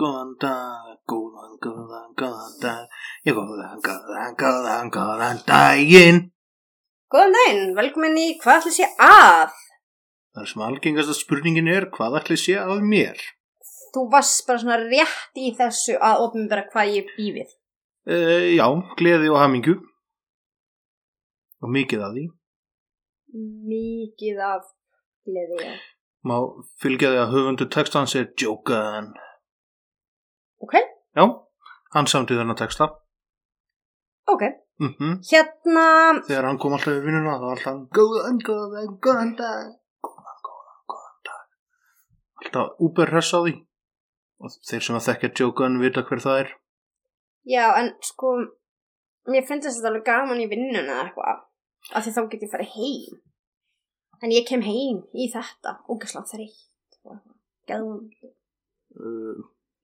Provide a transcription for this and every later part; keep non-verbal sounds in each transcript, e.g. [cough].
Góðan, dag, góðan, góðan, góðan dag, já, góðan, góðan, góðan, góðan daginn. Góðan daginn, velkomin í Hvað ætli sé að? Það sem algengasta spurningin er, hvað ætli sé að mér? Þú varst bara svona rétt í þessu að opnbæra hvað ég bý við. Uh, já, gleði og hamingu. Og mikið af því. Mikið af gleði ég. Má fylgja því að höfundu textans er Jokan. Ok, Já, hann samtið þennan texta. ok. Mm Hérna, Þegar hann kom alltaf í vinnuna, þá var alltaf góðan, góðan, góðan dag, góðan, góðan, góðan dag. Alltaf úberhress á því. Og þeir sem að þekkja Jokan vita hver það er. já, en sko, mér finnst þetta alveg gaman í vinnuna eða eitthvað. Af því þá get ég farið heim. En ég kem heim í þetta, ógæslega þreytt og eitthvað. Geðvon.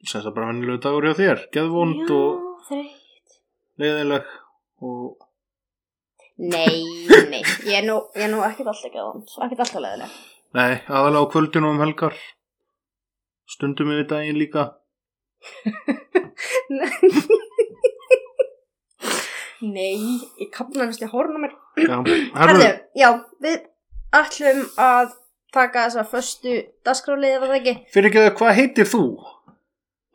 Sem það bara vennilegu dagur hjá þér. Geðvond og Já, þreytt. leiðileg og Nei, nei, ég er nú, ég er nú ekkert alltaf geðvon, ekkert alltaf leðileg. Nei, aðalega á kvöldinu um helgar. Stundum yfir daginn líka. [laughs] Nei, ég kapna næst í hórna mér. Já, [clears throat] Herðu, herðu, já, við ætlum að taka þessa föstu dagskráliði, var það ekki? fyrir ekki það, hvað heitir þú?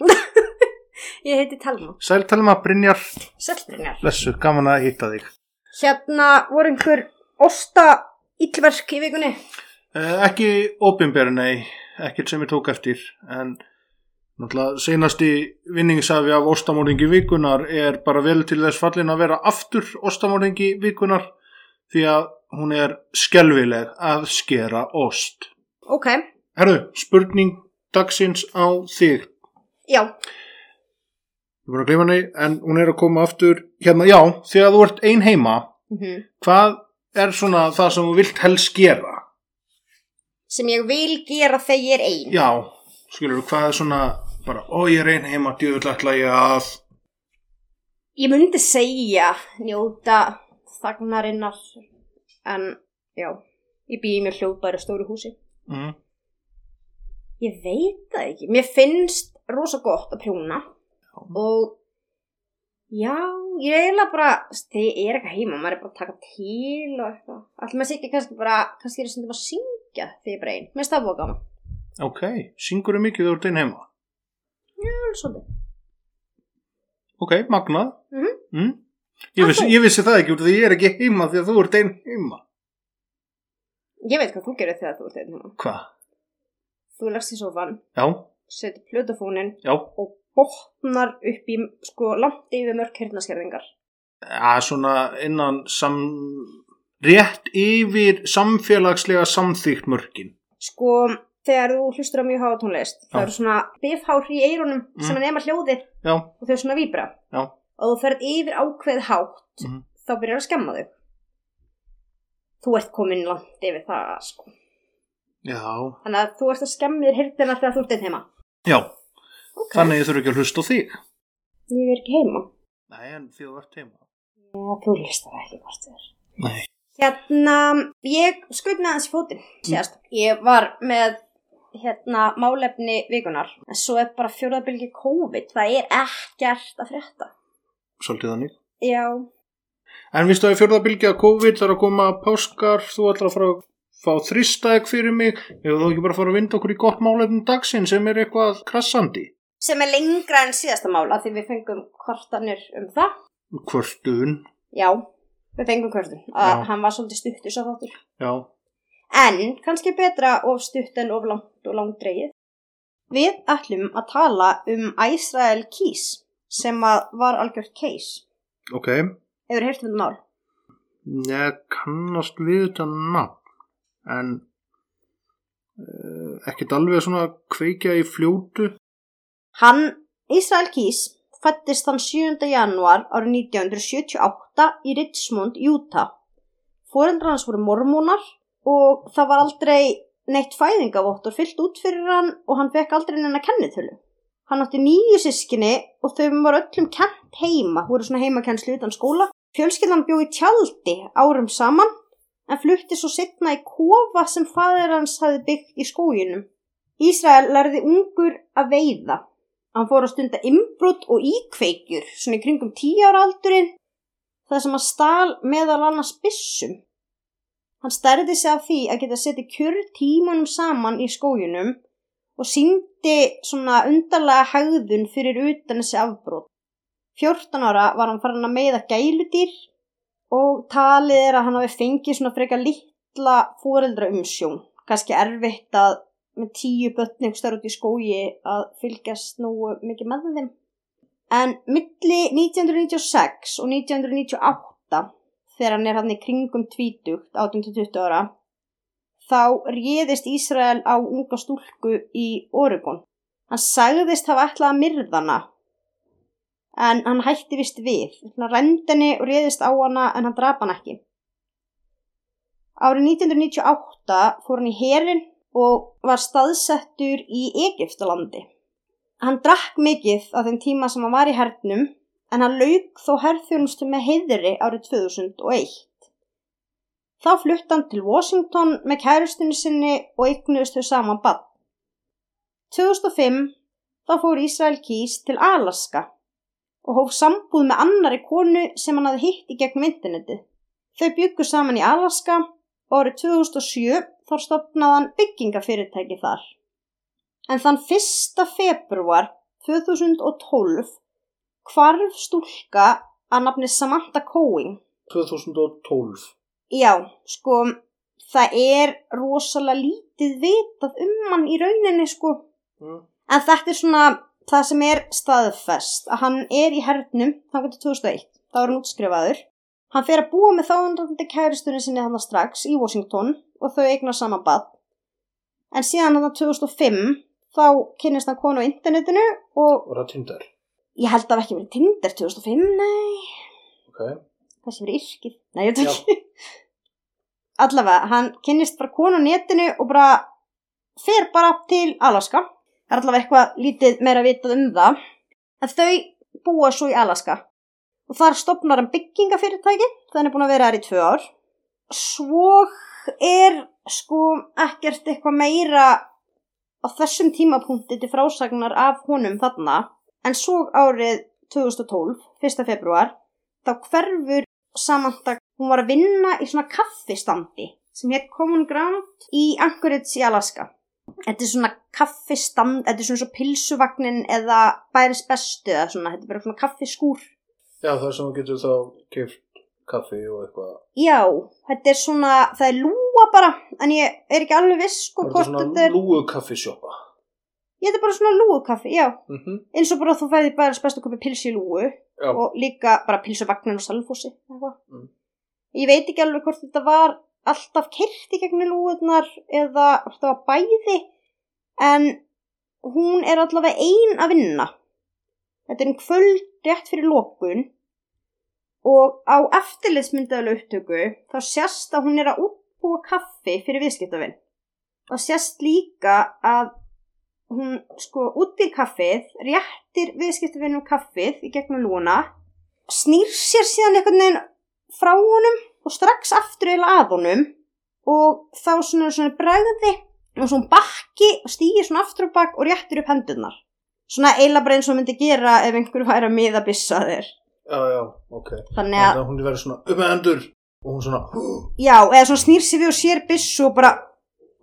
[laughs] Ég heiti Telma, Sæl Telma Brynjar, Seltrinjar. blessu, gaman að hitta þig. Hérna voru einhver osta illverk í vikunni. Uh, ekki opinber, nei, ekkert sem ég tók eftir, en náttúrulega senasti vinningsafi af ostamóringi vikunar er bara vel til þess fallin að vera aftur ostamóringi vikunar því að hún er skelvileg að skera ost. Ok, Herru, spurning dagsins á þig. Já, Ég búin að gleyma henni, en hún er að koma aftur hérna, já, þegar þú ert ein heima, mm hvað er svona það sem þú vilt helst gera? sem ég vil gera þegar ég er ein. Já, skilur hvað er svona bara, ó ég er ein heima, djöfull ætla ég að Ég myndi segja njóta þagnarinnar, en já, ég býði mér hljóðbæri stóru húsi. mm, Ég veit það ekki. Mér finnst rosa gott að prjóna og já, ég er eiginlega bara, ég er eitthvað heima, maður er bara að taka til og eitthvað. Alltaf maður sé ekki kannski bara, kannski er það stundum að syngja þegar ég bara einn. Mér finnst það búið gaman. Ok, syngur þú mikið þegar þú ert ein heima? Já, svolítið. Ok, magnað Mhm. mm. ég, vissi, ég vissi það ekki út af því ég er ekki heima því að þú ert ein heima Ég veit hvað þú gerir þegar þú ert einn heima. Hvað? Þú leggst í sofan, Já, setur plötufónin já, og botnar upp í, sko, langt yfir mörk hirtnaskerðingar. ja, svona innan sam... rétt yfir samfélagslega samþýgt mörkin Sko, þegar þú hlustur á mjög háa tónlist, það eru svona bifhár í eyrunum sem Mm. er nema hljóðið Já, og þau svona víbra. Já. Og þú ferð yfir ákveð hátt, Mhm. þá byrjar að skemma þau. Þú ert komin langt yfir það, sko. já, Þannig að þú ert að skemmi þér hirtina þegar þú ert einn heima. Já Ok. Þannig ég þurfi ekki að hlusta á þig Ég er ekki heima. Nei, en því þú ert heima Já, þú listar ekki hvort þér. Nei Hérna, ég skutna aðeins í fótinn, síðast. Ég var með, hérna, málefni vikunar. En svo er bara fjóraðbylgi COVID. Það er ekkert að frétta. Svolítið þannig Já, En vistu að fjörða bylgja COVID þarf að koma páskar, þú ætlar að fara að fá þristæk fyrir mig ef þú ekki bara fara að vinda okkur í gott málefnum dagsin sem er eitthvað krassandi sem er lengra en síðasta mála því við fengum kvartanir um það. Hvörtun Já, við fengum kvartun. Að hann var svolítið stuttur svo þáttur. Já, En kannski betra of stutt en of langt og langt dreigið. Við ætlum að tala um Æsrael Kís sem var algjört case. ok Hefur heyrt um þetta mál? Ég kannast við þetta nafn en ekkert alveg svona kveikja í fljótu. Hann, Israel Kís, fættist þann 7. januar árið 1978 í Richmond, Utah. Fóreldrar hans voru mormónar og það var aldrei neitt fæðingavottur fyllt út fyrir hann og hann fekk aldrei neina kennitölu. Hann átti nýju sískinni og þau var öllum kent heima, voru svona heimakennslu utan skóla. Fjölskyldan bjó í tjaldi árum saman en flutti svo setna í kofa sem fadir hans hafi byggt í skójunum. Ísrael lærði ungur að veiða. Hann fór að stunda imbrot og íkveikjur, svona í kringum tíu ára aldurinn, það sem hann stál meðal annars bissum. Hann stærði sig af því að geta setið kjör tímanum saman í skójunum og síndi svona undarlega hægðun fyrir utan þessi afbrót. 14 ára var hann farin að meiða gæludýr og talið er að hann hafi fengið svona frekar litla fóreldra umsjón. Kanski erfitt að með tíu börn ykkur starf út í skóji að fylgjast nú mikið með þeim. En milli 1996 og 1998 þegar hann er hann í kringum tvítugt, 18-20 ára, þá réðist Ísrael á unga stúlku í Oregon. Hann sagðist hafa ætlað að myrðana, en hann hætti vist við. Hann rendinni og réðist á hana en hann draf hann ekki. Árið 1998 fór hann í herin og var staðsettur í Egiptalandi. Hann drakk mikið á þeim tíma sem hann var í hernum en hann lauk þó herþjónustu með heiðri árið 2001. Þá flutt hann til Washington með kærustunni sinni og yknuðist þau saman bann. 2005 þá fór Ísrael Kís til Alaska og hóf sambúð með annari konu sem hann hafði hitt í gegnum interneti. Þau byggur saman í Alaska og árið 2007 þá stopnaði hann byggingafyrirtæki þar. En þann 1. februar 2012 hvarf stúlka að nafni Samantha Coing 2012 Já, sko það er rosalega lítið vitað um hann í rauninni sko mm. en þetta er svona það sem er staðfest að hann er í hernum þá getur 2001, þá er hann útskrifaður hann fer að búa með þáandandi kæristunni sinni hann strax í Washington og þau eignar saman bad en síðan hann 2005 þá kynist hann konu á internetinu og Var það Tinder? Ég held að það ekki verið Tinder 2005, nei. Ok. Þessi verið yrkið. Nei, ég veit ekki. Allavega, hann kynnist bara konu á netinu og bara fer bara til Alaska. Er allavega eitthvað lítið meira vitað um það. En þau búa svo í Alaska. Og þar stopnar hann byggingafyrirtæki. Það er búin að vera þær í tvö ár. Svo er sko ekkert eitthvað meira á þessum tímapunkti til frásagnar af honum þarna En svo árið 2012, 1. februar, þá hverfur samantak, hún var að vinna í svona kaffistandi sem hétt Common Ground í Anchorage í Alaska. Þetta er svona kaffistand, þetta er svona svo pilsuvagnin eða bæris bestu eða svona, þetta er bara svona kaffiskúr. Já, það er þú getur þá kipt kaffi og eitthvað. Já, þetta er svona, það er lúa bara, en ég er ekki alveg viss sko er hvort svona þetta er, lúu kaffisjópa. ég þetta er bara svona lúukaffi, já. Mm -hmm. Eins og bara þú færði bæris bestu köpa pilsi í lúu. Já. og líka bara pilsuvagnin og salfósi Mm. ég veit ekki alveg hvort þetta var alltaf kert í gegnum lúðunar eða það var bæði en hún er allavega ein að vinna. Þetta er einn kvöld rétt fyrir lókun og á eftirlitsmyndaðlu upptöku þá sést að hún er að útbúa kaffi fyrir viðskiptavinn og sést líka að hún sko útbýr kaffið, réttir viðskiptavinnum kaffið í gegnum lúna, snýr sér síðan einhvern veginn frá honum og strax aftur eða að honum og þá svona, svona bregði og svona bakki og stýgir svona aftur og bakk og réttir upp hendurnar. Svona eila bara eins og myndi gera ef einhver væri að miða byssa þér. Já, já, ok. Þannig að, hún er verið svona upp með endur og hún svona, [gasps] já, eða svona snýr sér við og sér byssu og bara,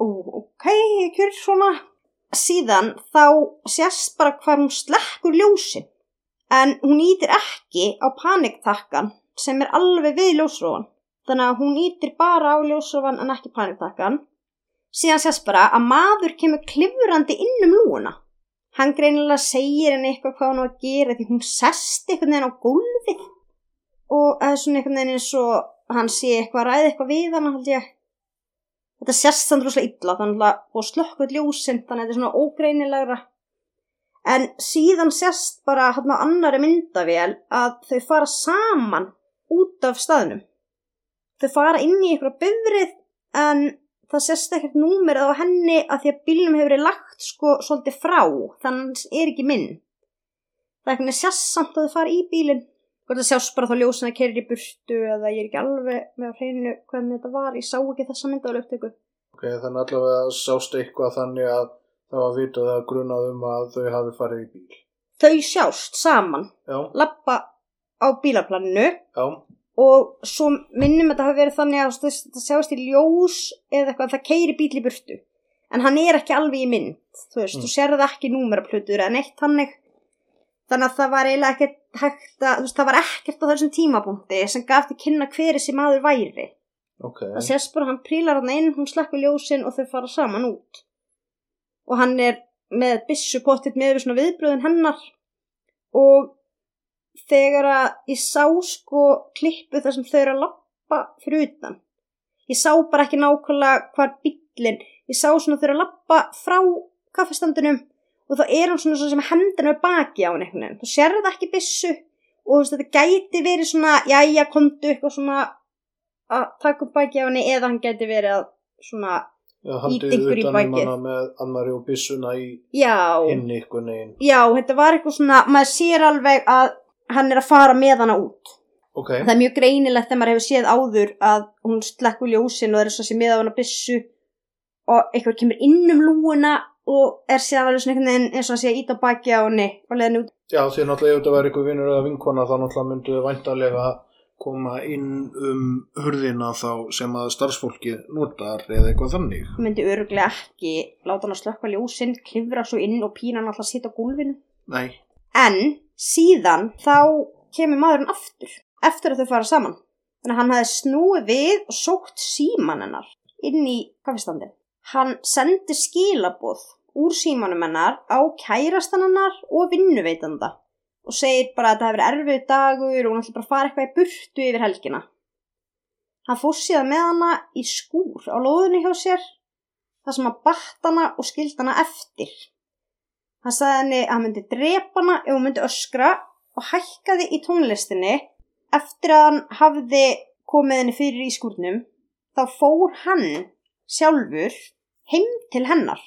ok, kjör svona. Síðan þá sést bara hvað hún slekkur ljósin. En hún ítir ekki á paniktakkan sem er alveg við ljósrófan. Þannig að hún ítir bara á ljósrófan en ekki paniktakkan. Síðan sést bara að maður kemur klifrandi inn um lúuna. Hann greinilega segir henni eitthvað hvað hún á að gera því hún sest einhvern veginn á gólfið. Og það er svona einhvern veginn eins og hann sé eitthvað að ræða eitthvað við hann held ég. þetta sést samt rosalega illa þannig að og slökkvöld ljósinn þannig að þetta er svona ógreinilegra en síðan sést bara hann á annari myndavél að þau fara saman út af staðnum þau fara inn í einhverja bifrið en það sést ekkert númerið á henni að því að bílnum hefur verið lagt sko svolítið frá þannig er ekki minn. Það er ekki sést samt að þau fara í bílinn. Hvort það sjást bara þá ljósin að kerja í burtu eða ég er ekki alveg með að hreinu hvernig þetta var, ég sá ekki þessa myndavél upptöku Ok, þannig allavega sást eitthvað þannig að það var vitað að grunað um að þau hafi farið í bíl. þau sjást saman. Já, lappa á bílaplaninu. Já, og svo minnum þetta hafi verið þannig að það sjáist í ljós eða eitthvað það keiri bíl í burtu. En hann er ekki alveg í mynd þú veist, Mm. þú sérði ekki númeraplutur en eitt hannig þannig að það var eiginlega ekkert hægt að þú veist, það var ekkert á þessum tímapunkti sem gaf til kynna hver þessi maður væri. Ok. það sést bara hann prílar hann inn, hún slekkur ljósin og þau fara saman út. Og hann er með byssu pottitt með svona viðbröðin hennar. Og þegar að ég sá sko klippu þar sem þau eru að lappa fyrir utan. Ég sá bara ekki nákvæmlega hvar bíllinn ég sá svona þau eru að lappa frá kaffestandinum og þá er hann svona, svona sem hendina við baki á veginn. Þú sérði ekki byssu og þú veist þetta gæti verið svona jæja komdu eitthvað svona að taka upp baki á henni eða hann gæti verið að svona haldið ykkur í um hana með annari og byssuna í já, hinn ykkur neginn. já, þetta var eitthvað svona maður sér alveg að hann er að fara með hana út. Ok, það er mjög greinilegt þegar maður hefur séð áður að hún slekkur ljósin og er svo sem með á hana byssu og eitthvað kemur inn um lúuna og er séð alveg svona einhvern veginn eins og að sé að íta baki á henni og leiðin út. Já því náttúrulega ef þetta væri ykkur vinnur eða vinkona þá náttúrulega myndu þau væntalega koma inn um hurðina þá sem að starfsfólki notar eða eitthvað þannig. myndi öruglega ekki láta hann að slökka ljósin klifra svo inn og pína hann alltaf að sitja á gólfinu. Nei, En síðan þá kemur maðurinn aftur eftir að þau fara saman. Þannig að hann hafði snúið við og sótt síman hennar inn í kaffestandin. Hann sendi skilaboð úr símanum hennar á kærastan hennar og vinnuveitanda og segir bara að þetta hefur erfið dagur og hún ætla bara að fara eitthvað í burtu yfir helgina. Hann fór síðan með hana í skúr á lóðunni hjá sér þar sem hann batt hana og skild hana eftir. Hann sagði henni að hann myndi drepa hana ef hún myndi öskra og hækkaði í tónlistinni eftir að hann hafði komið henni fyrir í skúrnum. Þá fór hann sjálfur heim til hennar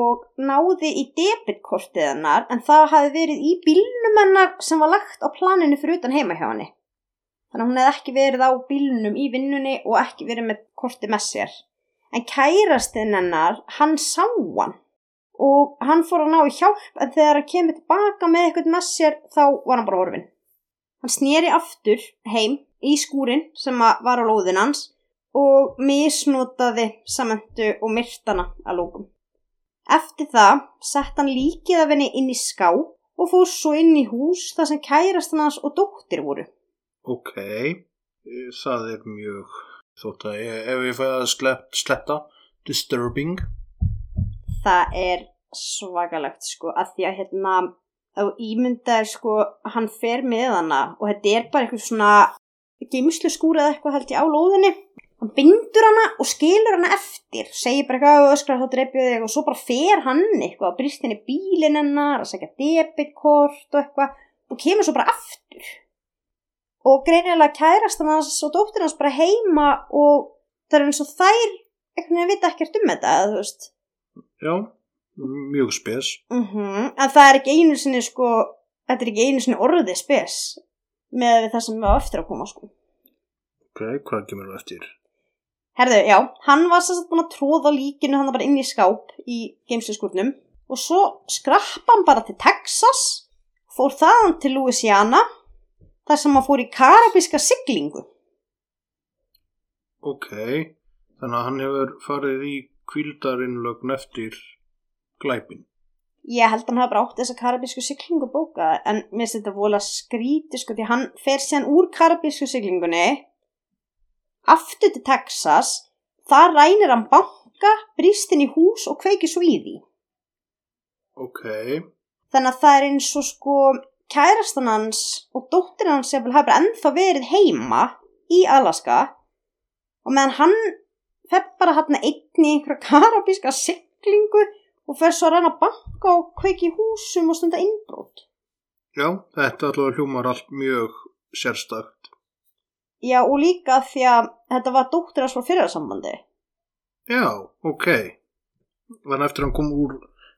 og náði í debitkortið hennar en það hafði verið í bílnum hennar sem var lagt á planinu fyrir utan heima hjá henni. Þannig að hún hefði ekki verið á bílnum í vinnunni og ekki verið með korti með sér. En kærastinn hennar, hann sá hann og hann fór að ná í hjálp en þegar hann kemur tilbaka með eitthvað með sér þá var hann bara horfinn. Hann sneri aftur heim í skúrin sem var á lóðin hans og misnotaði samantu og myrtana að lókum. Eftir það sett hann líkið af henni inn í ská og fór svo inn í hús þar sem kærastan hans og dóttir voru. ok, Eh, það er mjög þótt að ef ég fæði að sletta, disturbing. það er svakalegt sko að því að hérna þá ímyndaði sko hann fer með hana og þetta er bara eitthvað svona geimslu skúra eða eitthvað held ég á lóðinni. Hann bindur hana og skilur hana eftir segir bara eitthvað og öskrar þá dreipið þig og svo bara fer hann eitthvað og brýst henni bílinn hennar að segja debitkort og eitthvað og kemur svo bara aftur. Og greinilega kærast hann og dóttir hans bara heima og það er eins og þær einhvern veginn vita ekkert um þetta þú veist. Já, mjög spes. Mm En það er ekki einu sinni sko, þetta er ekki einu sinni orðið spes með það sem á eftir að koma sko. Ok, hvað kemur þú eftir? Herðu, já, hann var sérst búin að tróða líkinu hann bara inn í skáp í geimsluskurnum og svo skrappa hann bara til Texas, fór þaðan til Louisiana, þar sem hann fór í karabíska siglingu. Ok, þannig að hann hefur farið í kvíldarinnlögn eftir glæpin. Ég held að hann hafa bara átt þessa karabísku siglingu bóka en mér finnst þetta vola skríti sko því hann fer síðan úr karabísku siglingunni aftur til Texas þar rænir hann banka, brýst inn í hús og kveikir svo í því. Ok, Þannig að það er eins og sko kærastan hans og dóttir hans sem hafa bara ennþá verið heima í Alaska og meðan hann fer bara hann einn í einhverja karabíska siglingu og fer svo að reyna að banka og kveiki húsum og stunda innbrót Já, þetta allavega hljómar allt mjög sérstakt. já og líka því að þetta var dóttir að svo fyrirsambandi Já, ok. Þannig eftir hann kom úr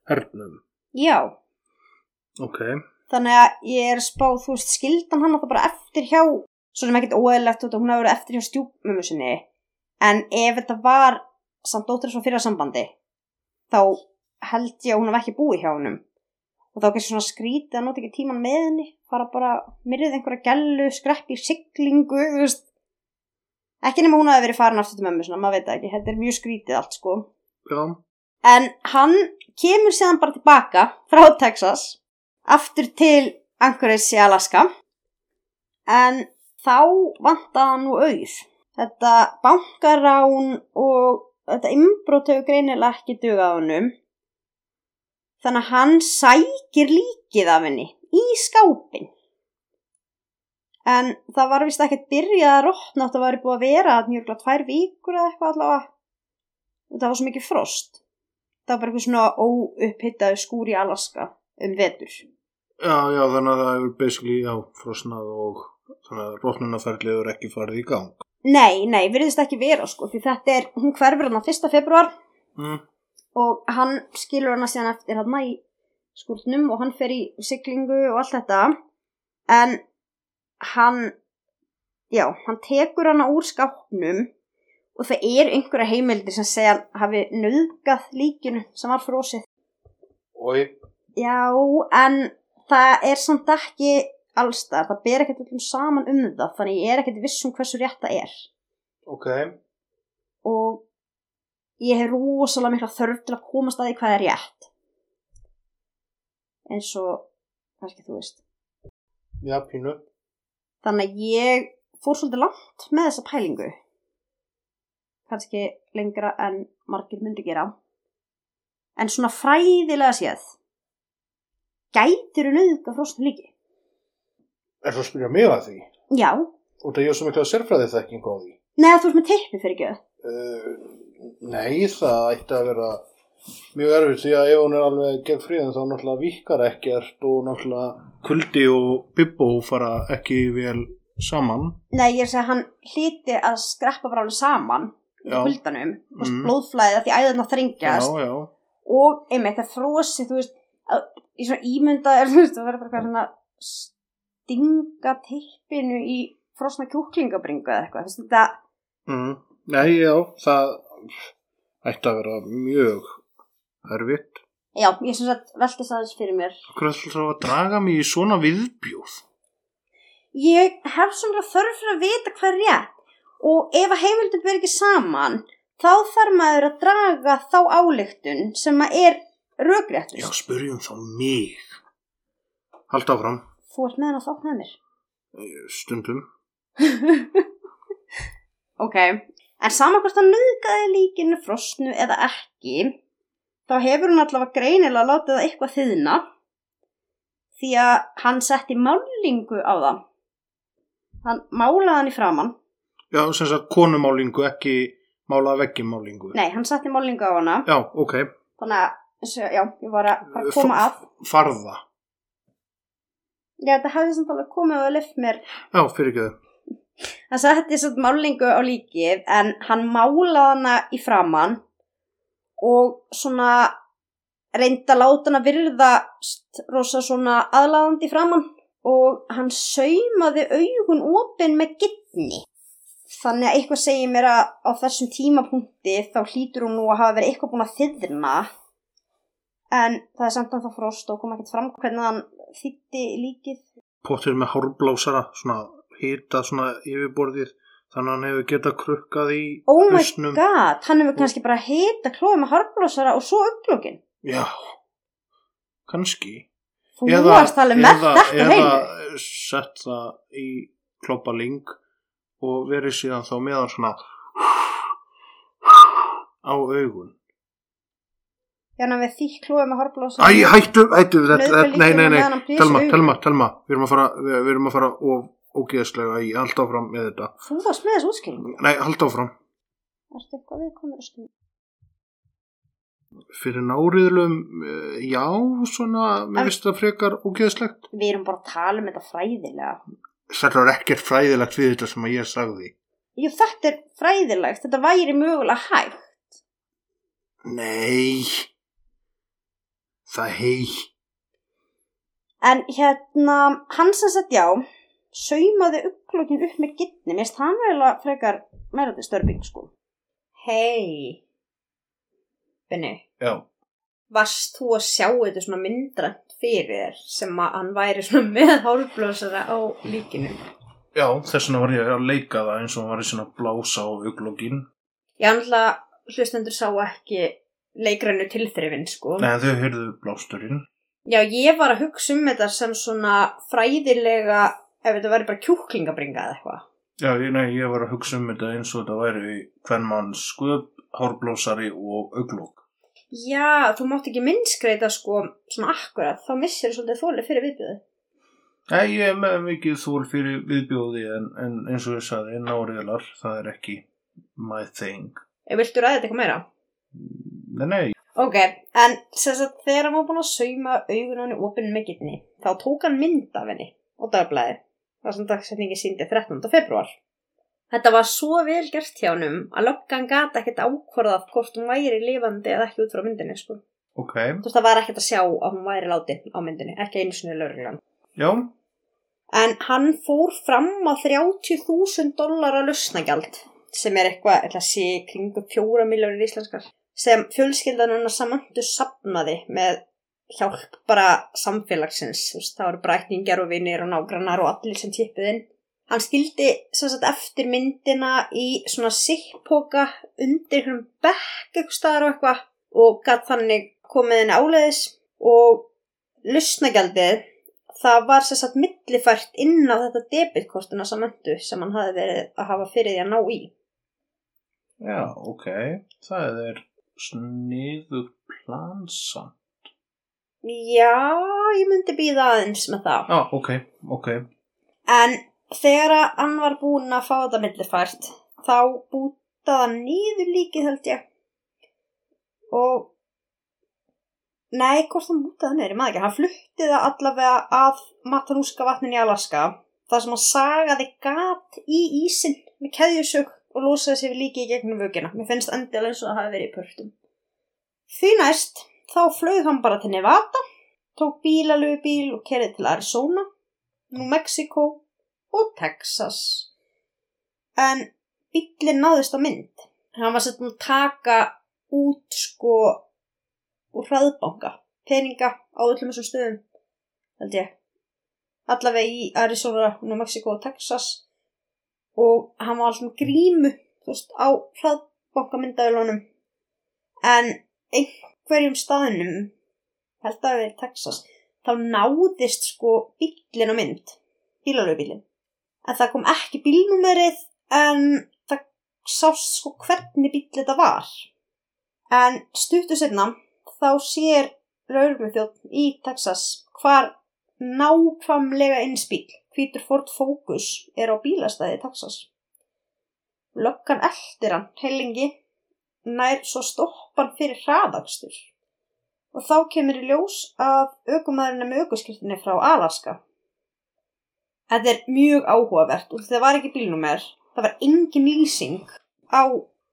hernum. já Ok. þannig að ég er spáð, þú veist, skildan hann alltaf bara eftir hjá, svo sem ekkert að hún hafi verið eftir hjá stjúpmömmu sinni en ef þetta var samt dóttir svo fyrir sambandi þá held ég að hún hef ekki búið hjá honum. Og þá kannski svona skrítið að nota ekki tíman með henni fara bara, myrðið einhverja gellu skreppi í siglingu, veist. Ekki nema hún hafi verið farin aftur til mömmu svona, maður veit ekki, þetta er mjög skrítið allt sko. Já. En hann kemur síðan bara tilbaka frá Texas aftur til Anchorage í Alaska. En þá vantaði hann nú auð. Þetta bankarán og þetta inbrót hefur greinilega ekki dugað honum þannig að hann sækir líkið af henni í skápin. En það var vist ekkert byrjað að rotna átt að væri búið að vera að njörgla tvær vikur eða eitthvað allavega og það var svo mikið frost það var bara eitthvað svona óupphittaðu skúr í Alaska um vetur Já, já, þannig að það hefur basically, já, frosnað og þannig að rótnunarferðlið er ekki farið í gang. Nei, nei, virðist ekki vera sko því þetta er, hún hverfur hann á 1. februar Mm. Og hann skilur hana síðan eftir hann í skúrnum og hann fer í siglingu og allt þetta en hann já, hann tekur hana úr skápnum og það er einhverja heimildir sem segja hann hafi nöðgað líkinu sem var frosið Oi. Já, en það er samt ekki allstar, það ber ekkert öllum saman um það, þannig ég er ekkert viss um hversu rétt það er. Ok. Og ég hef rosalega mikla þörf til að komast að því hvað er rétt. Eins og, kannski þú veist. Já, pínu. Þannig að ég fór svolítið langt með þessa pælingu. Kannski lengra en margir myndi gera. En svona fræðilega séð, gætir þú nauðga frosnu líki? Er það að spyrja mig að því? Já, Og það ég er svo mikla sérfræði þekking á því. neða þú ert með teipni fyrir ekki. Uh, nei, það ætti að vera mjög erfitt því að ef hún er alveg gegn fríðin þá náttúrulega vikar ekkert og náttúrulega kuldi og bibbo fara ekki vel saman. Nei, ég er að segja að hann hlíti að skreppa bara alveg saman í Já. kuldanum, mm. Mm. blóðflæðið að því æðurna Já, þrengjast já. og einmitt það frosi, þú veist, að, í svona ímynda er, þú veist, það verður bara eitthvað svona stinga teipinu í frosna kjúklingabringu eða eitthvað, þú veist, þetta, Mm. Nei, já, það ætti að vera mjög erfitt. já, ég sem sagt velti það þess fyrir mér. Hvað er það að draga mig í svona viðbjóð? Ég hef svona þörf fyrir að vita hvað er rétt og ef að heimildum ber ekki saman, þá þarf maður að draga þá ályktun sem að er rökréttust. Já, spurjum þá mig. Haldt áfram, Þú ert með hann að þátt með mér. Stundum. [laughs] Ok, en saman hvort hann nöðgaði líkinu frosnu eða ekki, þá hefur hún allavega greinilega látið það eitthvað þiðna því að hann setti málingu á það. Hann málaði hann í framann. Já, sem sagt konumálingu, ekki mála veggjumálingu. Nei, hann setti málingu á hana. Já, ok. Þannig að, já, ég var að bara koma að. Farða. Já, þetta hefði samt alveg komið og lift mér. Já, fyrir ekki þau. Hann setti samt málingu á líkið en hann málaði hana í framann og svona reyndi að láta hana virða rosa svona aðlaðandi framann og hann saumaði augun opin með gittni. Þannig að eitthvað segir mér að á þessum tímapunkti þá hlýtur hún nú að hafa verið eitthvað búin að þyðrna en það er samt að það frost og kom ekkert fram hvernig hann þýtti líkið. Pottir með hárblásara, svona hita svona yfirborðið, þannig að hann hefur getað krukkað í Oh my hausnum. god, hann hefur kannski bara hita klóið með harblósara og svo auglókin. Já, kannski. Þú varst alveg með eða, þetta eða heim. sett það í kloppaling og verið síðan þá meðan svona á augun. Já, hann hefur þýtt klóið með harblósara. Æ, hættu, hættu, nei, nei, nei, telma, telma, telma, við erum að fara, við, við erum að fara of ógeðslega í, halda áfram með þetta. Þú varst með þessu útskýringu. Nei, halda áfram. Ertu eitthvað viðkomur að stund? Fyrir náriðlum, eh, já, svona, mér finnst það frekar ógeðslegt. Við erum bara að tala um þetta fræðilega. Þetta var ekkert fræðilegt við þetta sem að ég sagði. Jú, þetta er fræðilegt. Þetta væri mögulega hægt. Nei, það hei. En hérna, hann sem sagt já, saumaði uppklokkin upp með gittni. Mist hann vel að frekar meira til störping, sko. Hei. Benni, Já, varst þú að sjá þetta svona myndrænt fyrir þér sem að hann væri svona með hálfblósara á líkinu? já, þess vegna var ég að leika það eins og hann var í svona blása á auglógin. Já, náttúrulega hlustendur sá ekki leikrænu tilþrifin, sko. Nei, þau hyrðu blásturinn. Já, ég var að hugsa um þetta sem svona fræðilega, ef þetta væri bara kjúklingabringa eða eitthvað. Já, ég, nei, ég var að hugsa um þetta eins og þetta væri hvern mann sköp, hárblásari og auglók. Já, þú mátt ekki minnskreita sko svona akkurat, þá missir þú svolítið þólið fyrir viðbjöðu. Nei, ég er með mikið þól fyrir viðbjóði en, en eins og ég sagði, náriðlar, það er ekki my thing. Ef viltu þetta eitthvað meira? Nei, nei, Ok, en sem sagt þegar hann var búin að sauma augun á henni opinn með gittni, þá tók hann mynd af henni á dagblæði. Það sem dagsetningi síndi 13. februar. Þetta var svo vel gert hjá honum að löggan gata ekkert ákvarðað hvort hún væri lifandi eða ekki út frá myndinni, sko. ok, Þú veist, það var ekkert að sjá að hún væri látin á myndinni, ekki einu sinni lögreglan. já, En hann fór fram á 30.000 dollara lausnagjald sem er eitthvað, ætla að sé, kringum 4 miljónir íslenskar sem fjölskyldan hennar samantu sapnaði með hjálp bara samfélagsins, þú veist, það voru brækningar og vinnir og nágrannar og allir sem tippuð inn. Hann skildi sem sagt eftir myndina í svona sikkpoka undir hverjum bekk eitthvað staðar og eitthvað og gatt þannig komið henni áleiðis og lausnagjaldið það var sem sagt millifært inn á þetta debitkortuna samöndu sem hann hafi verið að hafa fyrir því að ná í. já, ok, það er sniðu plansa. Já, ég myndi býða aðeins með það. Já, ok, ok, En þegar að hann var búinn að fá þetta millifært þá bútaði hann nýður líkið held ég. Og Nei, hvort hann er, ég maður ekki. Hann flutti það allavega að Matanuska vatnin í Alaska þar sem hann sagaði gat í ísinn með keðjusög og losaði sér við líki í gegnum vögina. Mér finnst endilega eins og það hafi verið í pörtum. Því næst, þá flög hann bara til Nevada, tók bílalögu bíl og kerið til Arizona, New Mexico og Texas. En bílinn náðist á mynd. Hann var sett að taka út sko úr hraðbanka, peninga á öllum þessum stöðum, held ég. Allavega í Arizona, New Mexico og Texas og hann var alltaf grímu, þú veist, á hraðbankamyndaðilunum. En einhverjum staðinum, held að það verið Texas, þá náðist sko bílinn á mynd, bílalögbílinn. En það kom ekki bílnúmerið en það sást sko hvernig bíl þetta var. En stuttu setna þá sér raugluþjótt í Texas hvar nákvæmlega eins bíl, hvítur Ford Focus, er á bílastæði Texas. Löggan eldir hann heilingi, nær svo stoppan fyrir hraðakstur. Og þá kemur í ljós að aukumæðurinn með aukuskirtinni frá Alaska. Þetta er mjög áhugavert og það var ekki bílnúmer, það var engin lýsing á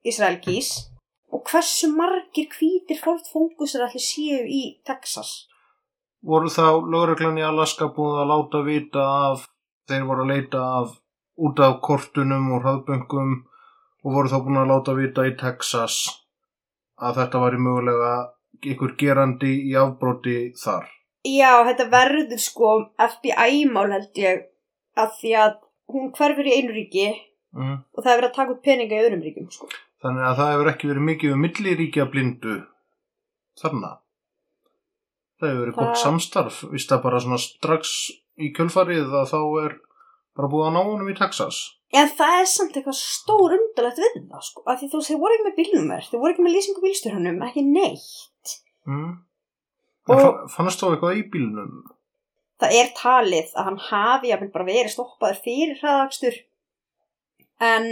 Israel Keys og hversu margir hvítir Ford Focusar allir séu í Texas. voru þá lögreglan í Alaska búið að láta vita af, þeir voru að leita af út af kortunum og hraðböngum og voru þá búin að láta vita í Texas að þetta var í mögulega ykkur gerandi í afbroti þar. Já, þetta verður sko FBI-mál held ég að því að hún hverfur í einu ríki Mm. og það verið að taka út peninga í öðrum ríkjum sko. Þannig að það hefur ekki verið mikið um milliríkja blindu þarna. Það hefur verið Það- gott samstarf, vist það bara svona strax í kjölfarið að þá er bara búið að ná honum í Texas. En það er samt eitthvað stór undalegt við það sko, af því þú veist, þeir voru ekki með bílnúmer, þeir voru ekki með lýsingu bílstjórnum, ekki neitt. Mm. Og- Og... Fannst þá eitthvað í bílnum? Það er talið að hann hafi jafnvel bara verið stoppaður fyrir hraðakstur en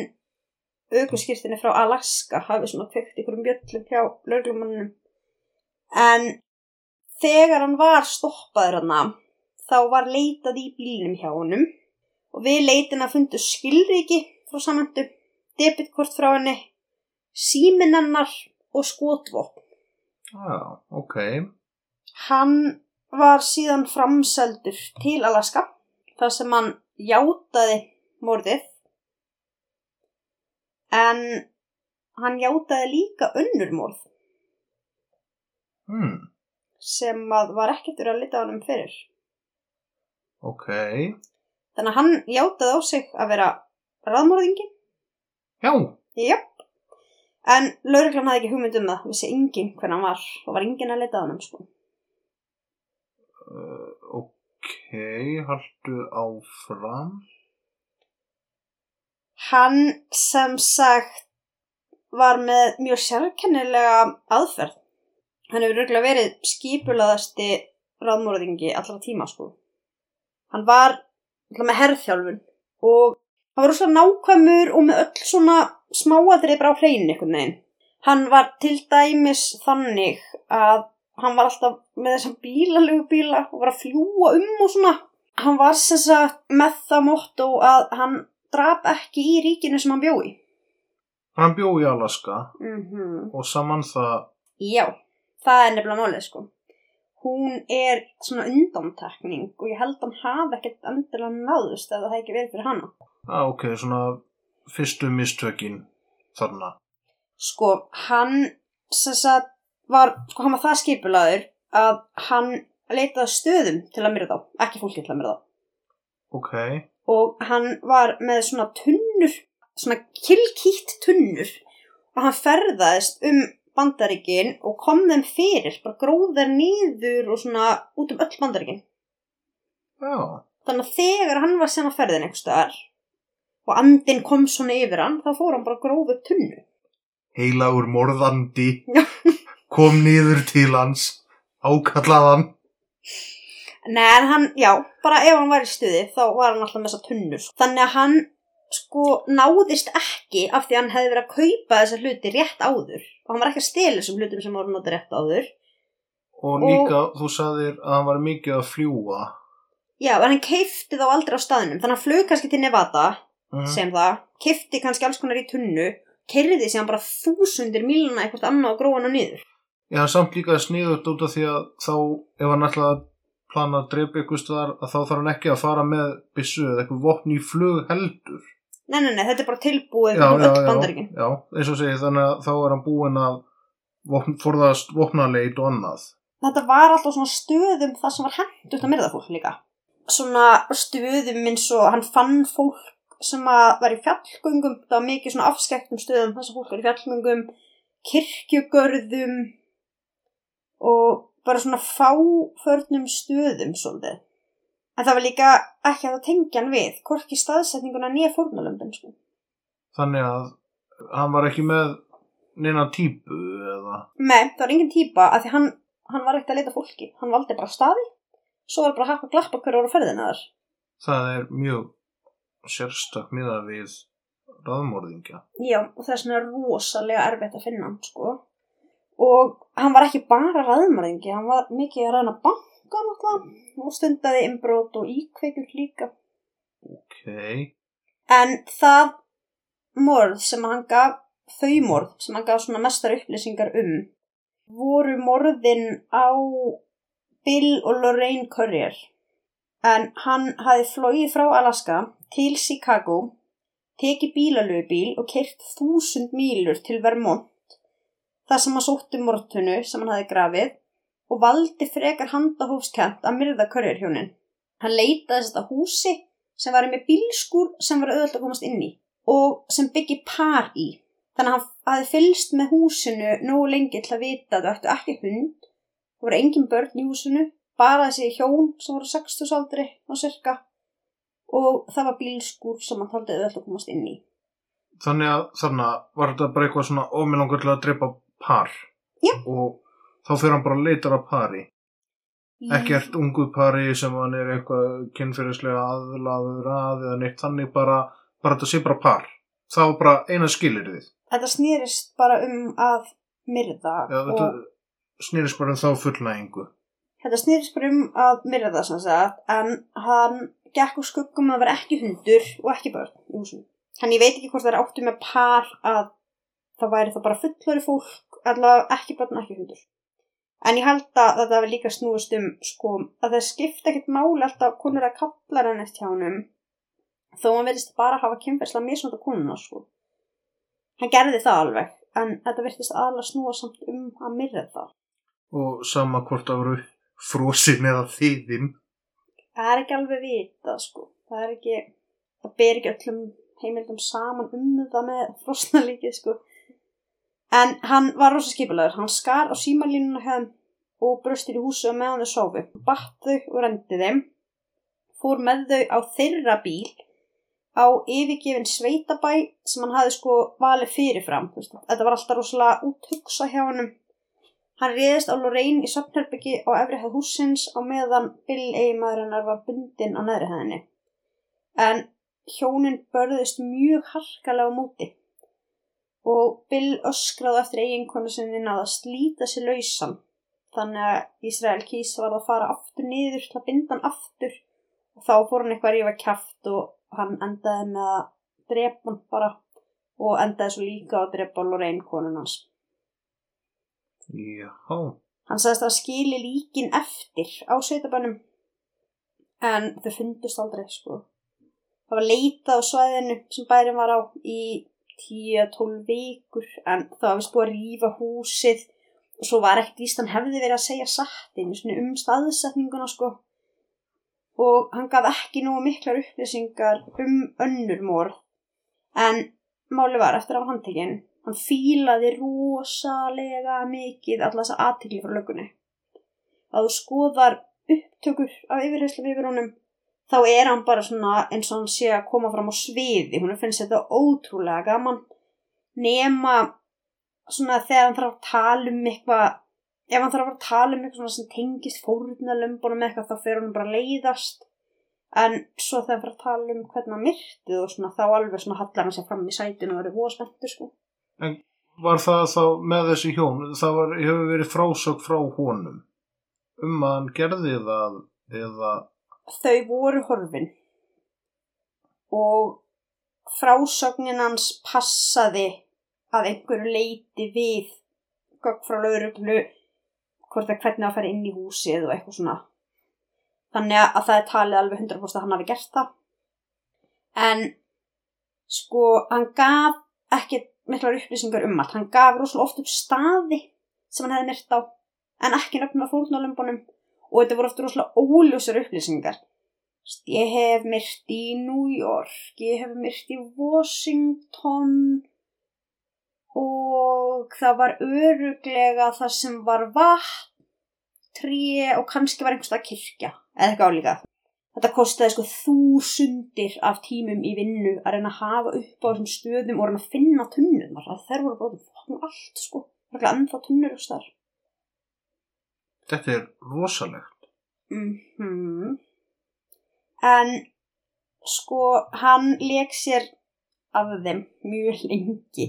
aukurskýrtinni frá Alaska hafi svona kveikt ykkur um bjöllum hjá lögreglumannum. En þegar hann var stoppaður hann þá var leitað í bílnum hjá honum og við leitin að fundu skilriki frá samandu, debitkort frá henni, síminennar og skotvopn. Já, ok. Hann var síðan framseldur til Alaska þar sem hann játaði morðið en hann játaði líka önnur morð Hmm, sem að var ekkert verið að lita á hann fyrir. ok. Þannig að hann játaði á sig að vera raðmorðingi. Já, Jöp. En lauruglan hafði ekki hugmynd um það, vissi enginn hvernig hann var og var enginn að leta á hann sko. uh, ok, haldu áfram. Hann sem sagt var með mjög sérkennilega aðferð. Hann hefur röglega verið skipulaðasti ráðmóraðingi allra tíma sko. Hann var með herðþjálfun og hann var rosalega nákvæmur og með öll svona smáatrið bara á hreinu einhvern veginn. Hann var til dæmis þannig að hann var alltaf með þessam bílalegu bíla og var að fljúa um og svona. Hann var sem sagt með það motto að hann drap ekki í ríkinu sem hann bjói. Hann bjó í Alaska Mm -hmm. og saman það, Já, það er nefnilega málið sko. Hún er svona undantekning og ég held að hann hafi ekkert endilega náðust ef það hefði ekki verið fyrir hana. ah, ok, svona fyrstu mistökin þarna. Sko, hann sem sagt var, sko hann var það skipulaður að hann leitaði að stöðum til að myrða þá, ekki fólki til að myrða þá. Ok, og hann var með svona tunnur, svona kilkýtt tunnur og hann ferðaðist um bandaríkin og kom þeim fyrir, bara gróð þær niður og svona út um öll bandaríkin. já, Þannig að þegar hann var sem að ferðin einhvers staðar og andin kom svona yfir hann, þá fór hann bara að gróða upp tunnu. heilagur morðandi [laughs] kom niður til hans, ákallaðan. Nei, en hann, já, bara ef hann var í stuði þá var hann alltaf með þessa tunnur. Þannig að hann sko náðist ekki af því hann hefði verið að kaupa þessa hluti rétt áður og hann var ekki að stela þessum hlutum sem voru notið rétt áður. Og líka, þú sagðir að hann var mikið að fljúa. Já, en hann keifti þá aldrei á staðnum, þannig að hann flög kannski til Nevada, Mm. sem það, keifti kannski alls konar í tunnu, kerði síðan bara þúsundir míluna eitthvað annað og gróða hann niður. Já, samt líka sniðut út af því að þá, ef hann að plana að drepa ykkur staðar, að þá þarf hann ekki að fara með byssu eða eitthvað vopn í flug heldur. Nei, nei, nei, þetta er bara tilbúið Já, um já, öll bandaríkin. já, eins og segi, þannig að þá er hann búinn að vopn, forðast vopnaleit og annað. Þetta var alltaf svona stöðum það sem var hendt út að myrða fólk líka. Svona stöðum eins og hann fann fólk sem var í fjallgöngum, það var mikið svona afskektum stöðum þess að fólk var í fjallgöngum, kirkjugörðum og bara svona fáförnum stöðum svolítið. En það var líka ekki að það tengja hann við, hvorki staðsetninguna nýja fórnalöndin sko. Þannig að hann var ekki með neina típu eða... Nei, það var engin típa að því hann, hann var ekkert að leita að fólki, hann valdi bara staði, svo var bara að haka glappa hverju voru ferðina þar. Það er mjög sérstak miða við raðmorðingja. Já, og vegna er rosalega erfitt að finna hann, sko. Og hann var ekki bara ræðmæringi, hann var mikið að ræðna banka náttúrulega og stundaði innbrót og íkveikjur líka. Ok, En það morð sem hann gaf, þau morð sem hann gaf svona mestar upplýsingar um, voru morðin á Bill og Lorraine Currier. En hann hafi flóið frá Alaska til Chicago, tekið bílalöfubíl og kert þúsund mílur til Vermont, þar sem hann sótti morðtunnu sem hann hafi grafið og valdi frekar handahófskent að myrða Currier hjónin. Hann leitaði þetta húsi sem var með bílskur sem var auðvitað að komast inn í og sem byggi par í. Þannig að hann hafi fylst með húsinu nógu lengi til að vita að þau ættu ekki hund, það voru engin börn í húsinu, bara þessi hjón sem voru 60 aldri á cirka og það var bílskur sem hann taldi auðvitað að komast inn í. þannig að þarna var þetta bara eitthvað svona ómilangur til að drepa par. Já. Og þá fyrir hann bara að leita að pari. Ekkert ungu pari sem hann er eitthvað kynfyrirslega aðlaður að eða neitt þannig bara, bara þetta sé bara par. þá bara eina skilir þið. Þetta snýrist bara um að myrða Já, og snýrist bara um þá fullnægingu. þetta snýrist bara um að myrða sem sagt en hann gekk úr skuggum að vera ekki hundur og ekki börn í húsinu. Hann ég veit ekki hvort það er áttu með par að það væri það bara fullori fólk allavega ekki börn ekki hundur. En ég held að þetta hefur líka snúist um sko að það skipta ekkert máli alltaf konur að kallar hann eftir hjá honum þó hann verðist bara hafa kynferðslega misnóta konuna sko. Hann gerði það alveg en þetta verðist aðalega snúa samt um að myrða það. Og sama hvort það voru frosin eða þýðin. Það er ekki alveg vitað sko. Það er ekki, það ber ekki öllum heimildum saman um það með frosna líkið sko. En hann var rosa skipulaður. Hann skar á símalínuna hefðum og bröstir í húsu og meðan þau sofu. Batt þau og rendi þeim. Fór með þau á þeirra bíl á yfirgefin sveitabæ sem hann hafði sko valið fyrirfram. Þetta var alltaf rosalega úthugsa hjá honum. Hann réðist á Lorraine í söfnherbyggi á efri hæð húsins á meðan Bill eiginmaðurinnar var bundin á neðri hæðinni. En hjónin börðist mjög harkalega á móti og Bill öskraði eftir eiginkonu sinni að slíta sér lausan. Þannig að Ísrael kýs var að fara aftur niður til að binda hann aftur og þá fór hann eitthvað að rífa kæft og hann endaði með að drepa hann bara og endaði svo líka að drepa Lorraine konun hans. Já. Hann sagðist að skili líkin eftir á sveitabænum en þau fundust aldrei sko. Það var leitað á svæðinu sem bærin var á í 10-12 vikur en það var vist búið að rífa húsið og svo var ekkert víst hann hefði verið að segja satt einu svona um staðsetninguna sko. Og hann gaf ekki nú miklar upplýsingar um önnur morð. En máli var eftir hann handtekinn. Hann fílaði rosalega mikið alla þessa aðtikli frá lögunni að þú skoðar upptökur af yfirheyslum yfir honum þá er hann bara svona eins og hann sé að koma fram á sviði. Hún finnst þetta ótrúlega gaman. Nema svona þegar hann þarf að tala um eitthvað ef hann þarf að tala um eitthvað sem tengist fórnalömbunum eitthvað þá fer hann bara leiðast. En svo þegar hann þarf að tala um hvernig hann myrtið og svona þá alveg svona hallar hann sér fram í sætinu og verið voða spenntur sko. Var það þá með þessi hjón, það var, hefur verið frásög frá honum um að hann gerði það eða, þau voru horfin. Og frásögnin hans passaði að einhverju leiti við gögn frá lauruglu hvort að hvernig að fara inn í húsið og eitthvað svona. Þannig að það er talið alveg 100% að hann hafi gert það. En sko hann gaf ekki miklar upplýsingar um allt. Hann gaf rosalega oft upp staði sem hann hefði myrt á en ekki nöfnum að fórnalömbunum og þetta voru oft rosalega óljósar upplýsingar. Ég hef myrt í New York ég hef myrt í Washington og það var öruglega það sem var vatn tré og kannski var einhverstað kirkja eða eitthvað álíka. Þetta kostiði sko þúsundir af tímum í vinnu að reyna að hafa upp á þessum stöðum og reyna að finna tunnur þær voru fokkin allt sko. Það er ennþá tunnur og starf þetta er rosalegt. Mhm. En sko hann leik sér af þeim mjög lengi.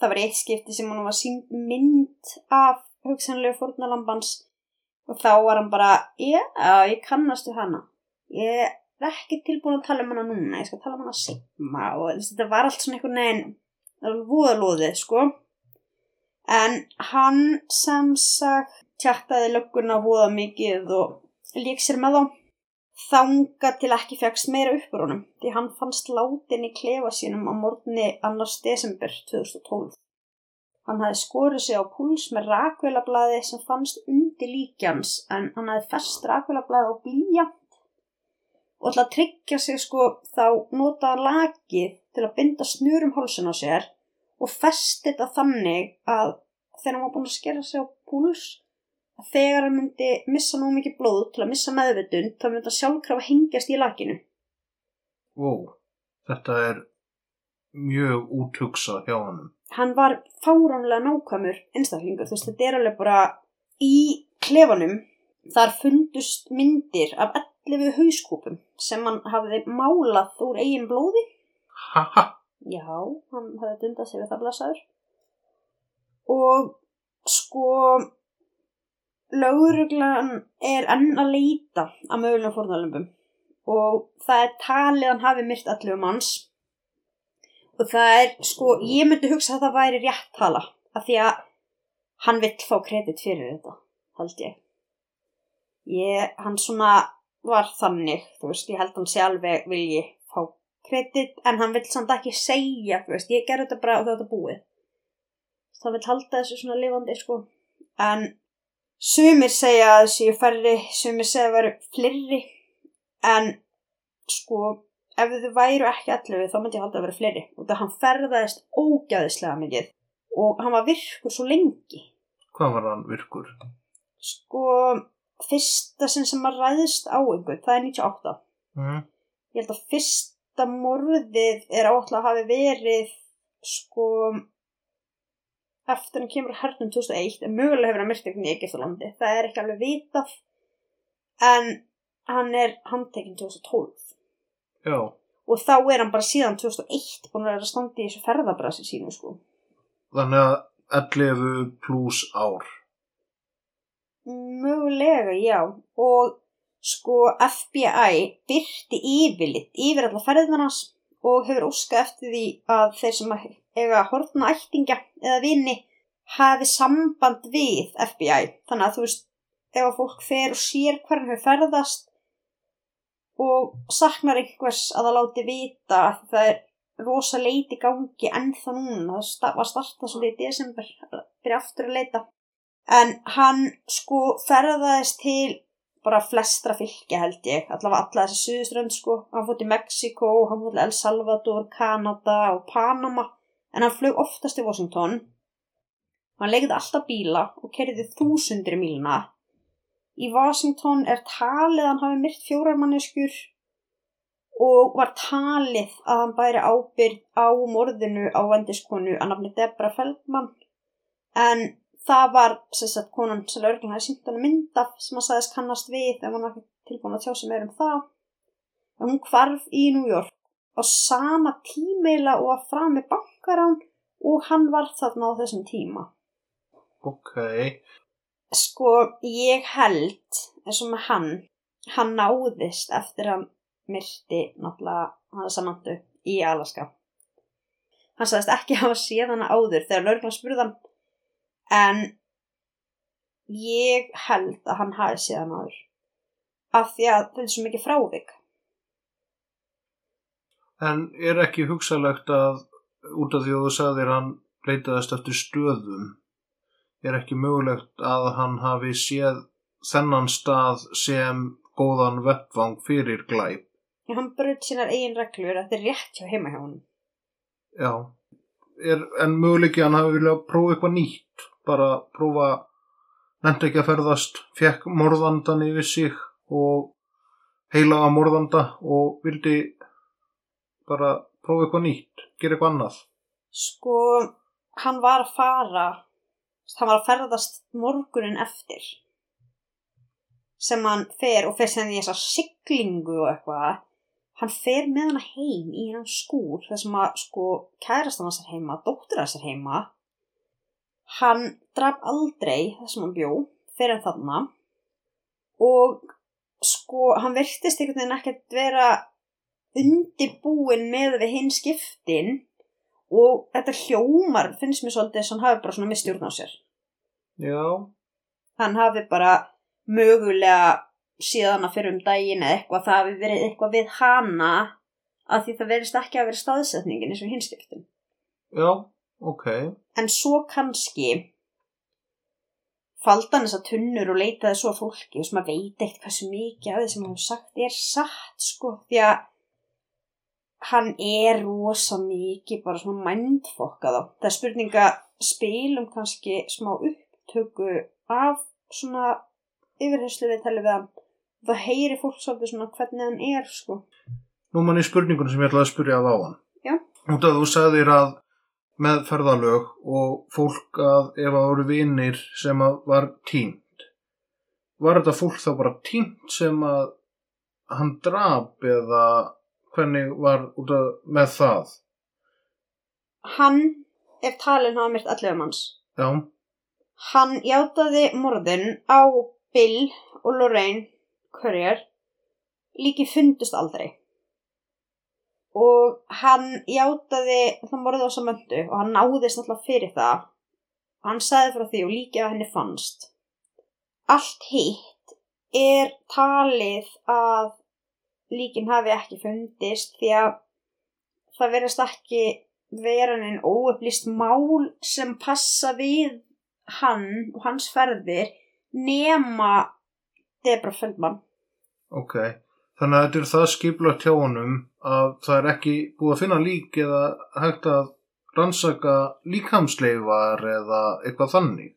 Það var eitt skipti sem hann var sínd mynd af hugsanlegu fórnalambans og þá var hann bara, já, ég kannastu hana. Ég er ekki tilbúin að tala um hana núna, ég skal tala um hana sigma og þetta var allt svona einhvern veginn, voðalóðið, sko. En hann sem sagt tjattaði lögguna voða mikið og lék sér með þá þanga til ekki fegst meira uppur honum því hann fannst látin í klefa sínum á morgunni annars desember 2012. Hann hafði skorið sig á púls með rakvelablaði sem fannst undir líkjans en hann hafði fest rakvelablaði á blíjant og ætla að tryggja sig sko þá notaði lakið til að binda snurum hálsun á sér og festi þetta þannig að þegar hann var búin að skera sig á púls að þegar hann myndi missa nú mikið blóð til að missa meðvitund þá myndi hann sjálfkrafa hengjast í lakinu. Ó, þetta er mjög úthugsað hjá honum. Hann var fáránlega nákvæmur einstaklingur, þú veist þetta er alveg bara í klefanum þar fundust myndir af 11 hauskúpum sem hann hafði málað úr eigin blóði Haha, Já, hann hafði dundað sig við það blasaður. Og sko, lauruglan er enn að leita að mögulega fórnalömbum og það er talið hann hafi myrt allir um hans og það er, sko, ég myndi hugsa að það væri rétt tala af því að hann vill fá kredit fyrir þetta, held ég. Ég, hann svona var þannig, þú veist, ég held hann sé alveg vilji fá kredit en hann vill samt ekki segja, þú veist, ég ger þetta bara og þetta búið. Það vill halda þessu svona lifandi, sko. En sumir segja að þessu færri, sumir segja að veru flirri en sko ef þau væru ekki allir þá myndi ég halda að vera fleiri og það hann ferðaðist ógæðislega mikið og hann var virkur svo lengi Hvað var hann virkur? sko fyrsta sinn sem maður ræðist á einhvern það er 98 Mm. ég held að fyrsta morðið er áætla að hafi verið sko eftir hann kemur hernum 2001 en mögulega hefur hann myrt einhvern í Egiptalandi það er ekki alveg vitað en hann er handtekinn 2012 Já, og þá er hann bara síðan 2001 búin að vera að standa í þessu ferðabrasi sínu sko. þannig að 11 pluss ár. Mögulega, já. Og sko FBI byrti yfirlitt yfir alla ferðinarnas og hefur óskað eftir því að þeir sem eiga hortna ættinga eða vini hafi samband við FBI. Þannig að þú veist, ef að fólk fer og sér hvernig hefur ferðast og saknar einhvers að það láti vita að það er rosa leiti í gangi ennþá núna, það var startað svolítið í desember, byrja aftur að leita. En hann sko ferðaðist til bara flestra fylgja held ég, allavega alla þessi suðuströnd sko, hann fótt í Mexiko hann fótt til El Salvador, Kanada og Panama, en hann flög oftast í Washington. Hann legði alltaf bíla og kerði þúsundir míluna í Washington er talið að hann hafi myrt fjórar manneskjur og var talið að hann bæri ábyrgð á morðinu á vendiskonu að nafni Debra Feldman. En það var sem sagt konan sem lögreglan hefði sýnt hann mynd af sem hann sagðist kannast við ef hann var ekki tilbúin að tjá sig meir um það. Og hún hvarf í New York á sama tímeila og að fram með bankarán og hann var þarna á þessum tíma. Ok, sko ég held eins og með hann hann náðist eftir að myrti náttúrulega hann Samantha í Alaska. Hann sagðist ekki hafa séð hana áður þegar lögreglan spurði hann en ég held að hann hafi séð hana áður. Af því að þetta er svo mikið frávik en er ekki hugsalegt að út af því að þú sagðir hann leitaðist eftir stöðum er ekki mögulegt að hann hafi séð þennan stað sem góðan vettvang fyrir glæp? En hann bröð sínar eigin reglur að þetta er rétt hjá heima hjá hann Já, er, en möguleiki að hann hafi viljað prófa eitthvað nýtt, bara prófa, nefndi ekki að ferðast, fekk morðandan yfir sig og heilaga morðanda og vildi bara prófa eitthvað nýtt, gera eitthvað annað. sko hann var að fara hann var að ferðast morgunin eftir sem hann fer og fer sem í þessa siglingu og eitthvað. Hann fer með hana heim í hennan skúr þar sem að sko kærastan hans er heima, dóttir hans er heima. Hann draf aldrei það sem hann bjó fyrir hann þarna. Og sko hann virtist einhvern veginn ekkert vera undirbúin með við hinn skiptin og þetta hljómar finnst mér svolítið sem hann hafi bara svona mistjórn á sér. Já, hann hafi bara mögulega síðan að fyrir um daginn eða eitthvað það hafi verið eitthvað við hana að því það verist ekki að vera staðsetningin eins og hinskiptum já, ok. en svo kannski faldi hann þessar tunnur og leitaði svo að fólki og sem að veit eitt hversu mikið af því sem hann sagt er satt sko því að hann er rosa mikið bara svona mindfokkað á það er spurninga spilum kannski smá upptöku af svona yfirherslu við talið við hann það heyri fólk svolítið svona hvernig hann er sko Nú mann í spurningunum sem ég ætlaði að spyrja að á hann. Já. Að þú sagðir að með ferðalög og fólk að ef að voru vinir sem að var tínt. Var þetta fólk þá bara tínt sem að hann drap eða hvernig var út að með það? hann er talin hafa myrt 11 manns. Já, Hann játaði morðin á Bill og Lorraine Courier líki fundust aldrei. Og hann játaði það morðið á Samöndu og hann náðist náttúrulega fyrir það. Hann sagði frá því og líkið að henni fannst. Allt hitt er talið að líkin hafi ekki fundist því að það verðast ekki vera neinn óupplýst mál sem passa við hann og hans ferðir nema Debra Feldman. ok. Þannig að þetta er það skipulagt hjá honum að það er ekki búið að finna lík eða hægt að rannsaka líkamsleifar eða eitthvað þannig.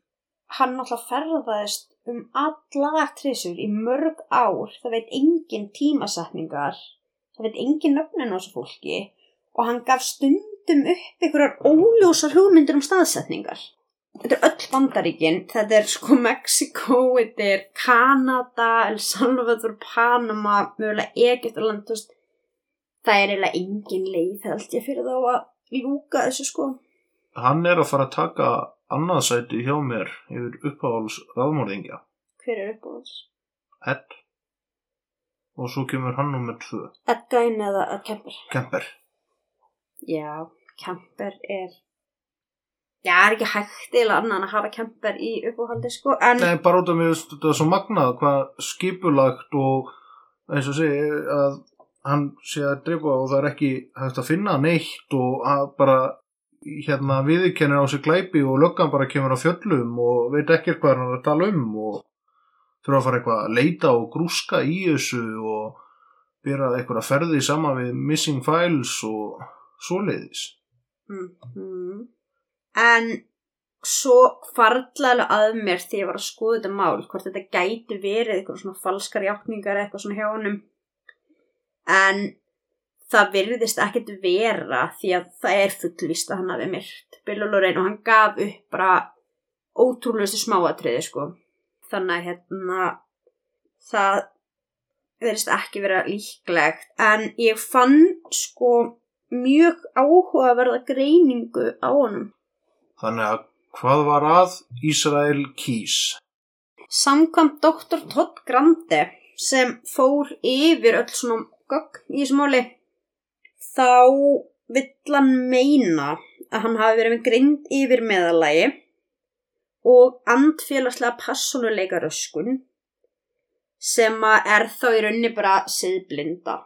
Hann náttúrulega ferðaðist um alla aktrísur í mörg ár. Það veit engin tímasetningar. Það veit engin nöfnin á þessu fólki og hann gaf stundum upp einhverjar óljósar hugmyndir um staðsetningar. Þetta er öll bandaríkin, þetta er sko Mexiko, þetta er Kanada, El Salvador, Panama, mögulega veist, það er eiginlega engin leið held ég fyrir þá að ljúka þessu sko. Hann er að fara að taka annað sæti hjá mér yfir uppáhalds ráðmórðingja. Hver er uppáhalds? Ed. Og svo kemur hann nummer tvö. Ed Gein eða Ed Kemper? Kemper. Já, Kemper er, já, er ekki hægt eða annan að hafa Kemper í uppáhaldi sko, en Nei, bara út af mér, þetta er svo magnað hvað skipulagt og eins og segi að hann sé að drepa og það er ekki hægt að finna neitt og að bara hérna viðurkennir á sig glæpi og löggan bara kemur á fjöllum og veit ekki hvað hann er að tala um og þurfa að fara eitthvað að leita og grúska í þessu og byrja eitthvað að ferði sama við missing files og svoleiðis. mm en svo hvarlaði að mér þegar ég var að skoða þetta mál, hvort þetta gæti verið eitthvað svona falskar játningar eða eitthvað svona hjá honum. En það virðist ekkert vera því að það er fullvist að hann hafi myrt Bill og Lorraine og hann gaf upp bara ótrúlegustu smáatriði sko. Þannig að hérna það verðist ekki vera líklegt en ég fann sko mjög áhugaverða greiningu á honum. Þannig að hvað var að Ísrael kýs? Samkvæmt Dr. Todd Grande sem fór yfir öll svona gögn í þessu máli þá vill hann meina að hann hafi verið með grind yfir meðalagi og andfélagslega passonuleika röskun sem er þá í rauninni bara siðblinda.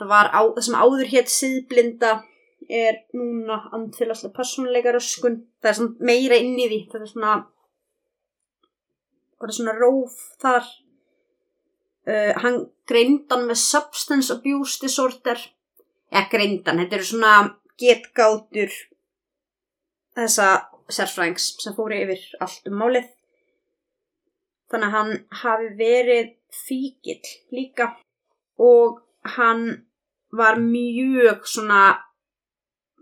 Það var á, það sem áður hétt siðblinda er núna andfélagslega passonuleika röskun. Það er svona meira inn í því. Það er svona það er svona róf þar. Uh, hann greindan með substance abuse disorder. Ja, greindan. Þetta eru svona getgátur þessa sérfræðings sem fóri yfir allt um málið. Þannig að hann hafi verið fíkil líka og hann var mjög svona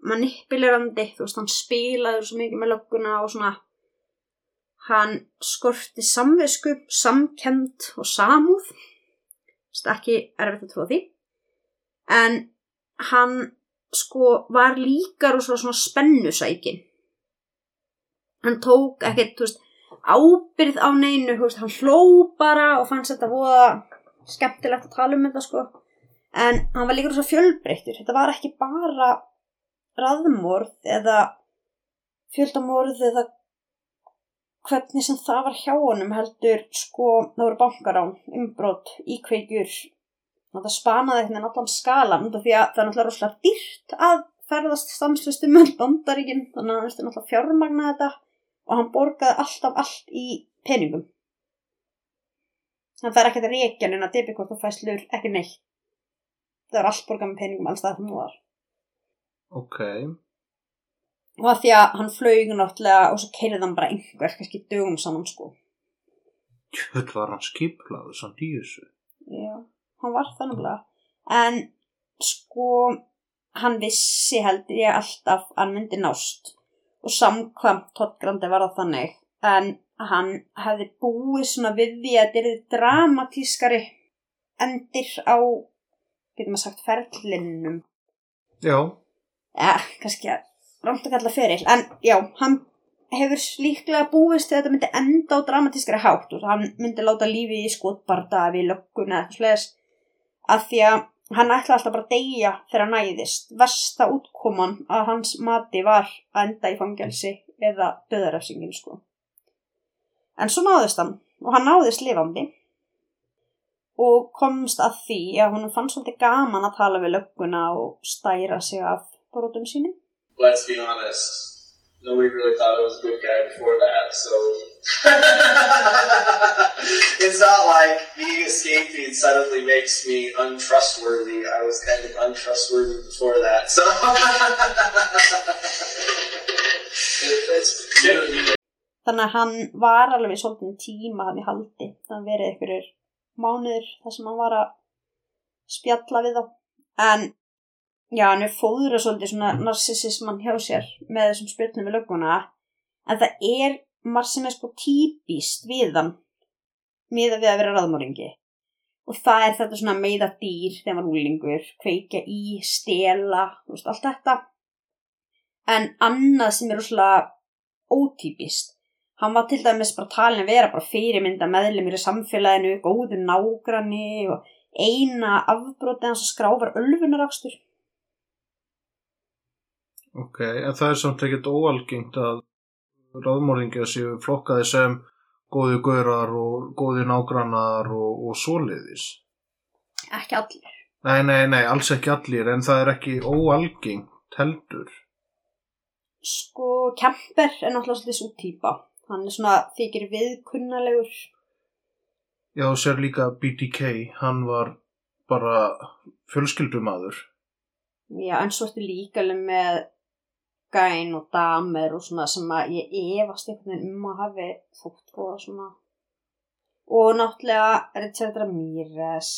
manipulerandi, þú veist, hann spilaður svo mikið með lögguna og svona hann skorti samvisku, samkend og samúð það er ekki erfitt að því en hann sko var líka rosalega svona spennusækin. Hann tók ekkert, veist ábyrð á neinu, veist, hann hló bara og fannst þetta voða skemmtilegt að tala um þetta sko. En hann var líka rosa fjölbreyttur. Þetta var ekki bara raðmorð eða fjöldamorð eða hvernig sem það var hjá honum heldur sko það voru bankarán, umbrót, íkveikjur það spanaði eitthvað allan skalan því að það er náttúrulega rosalega dýrt að ferðast stanslust um öll bandaríkin þannig að hann veist náttúrulega fjármagna þetta og hann borgaði alltaf allt í peningum. Hann fær ekkert að reykja neina debikort og fæslur ekki neitt. Það var allt borgað með peningum alls það það var. Ok. og að því að hann flög náttúrulega og svo keirði hann bara einhver kannski dögum saman sko. Þetta var hann skiplaður samt í þessu. já, hann var það náttúrulega en sko hann vissi held ég alltaf að hann myndi nást. Og samkvæmt Todd Grandi var það þannig. En hann hefði búið svona við því að þetta er dramatískari endir á getur maður sagt ferlinum. Já, ja, kannski rámt að kalla feril, en já, hann hefur líklega búist þegar þetta myndi enda á dramatískari hátt. Og hann myndi láta lífi í skotbarda við lögguna eða sliðis að því að hann ætla alltaf bara að deyja þegar hann næðist. Vesta útkoman að hans mati var að enda í fangelsi eða döðarefsingin sko. En svo náðist hann og hann náðist lifandi og komst að því að hún fann svolítið gaman að tala við lögguna og stæra sig af brotum sínum. let's be honest, nobody really thought I was a good guy before that, so. [laughs] it's not like being escaping suddenly makes me untrustworthy. I was kind of untrustworthy before that, so. It- it's [laughs] Þannig að hann var alveg í svolítið tíma hann í haldi. Það verið einhverjur mánuður þar sem hann var að spjalla við þá. En já, hann er fóður og svolítið svona narsissismann hjá sér með þessum spjöllum við lögguna. En það er marg sem er sko típist við hann miða við að vera raðmóringi. Og það er þetta svona meiða dýr þegar maður úlingur, kveika í, stela, veist, allt þetta. En annað sem er úrslega ótípist Hann var til dæmis bara talin að vera bara fyrirmynda meðlumir í samfélaginu, góður nágranni og eina afbrotið hans að skráfar ölfunarakstur. Ok, en það er samt ekkert óalgengt að ráðmórðingja séu flokkaði sem góði gaurar og góði nágrannar og, og svoleiðis. Ekki allir. Nei, nei, nei, alls ekki allir, en það er ekki óalgengt heldur. Sko, Kemper er náttúrulega svolítið svo típa. Hann er svona þykir viðkunnalegur. Já, þú sér líka BTK, hann var bara fjölskyldumadur. Já, en svo ertu líka alveg með gæn og damer og svona sem að ég efast einhvern veginn um að hafi þótt góða svona. Og náttúrulega Richard Ramirez.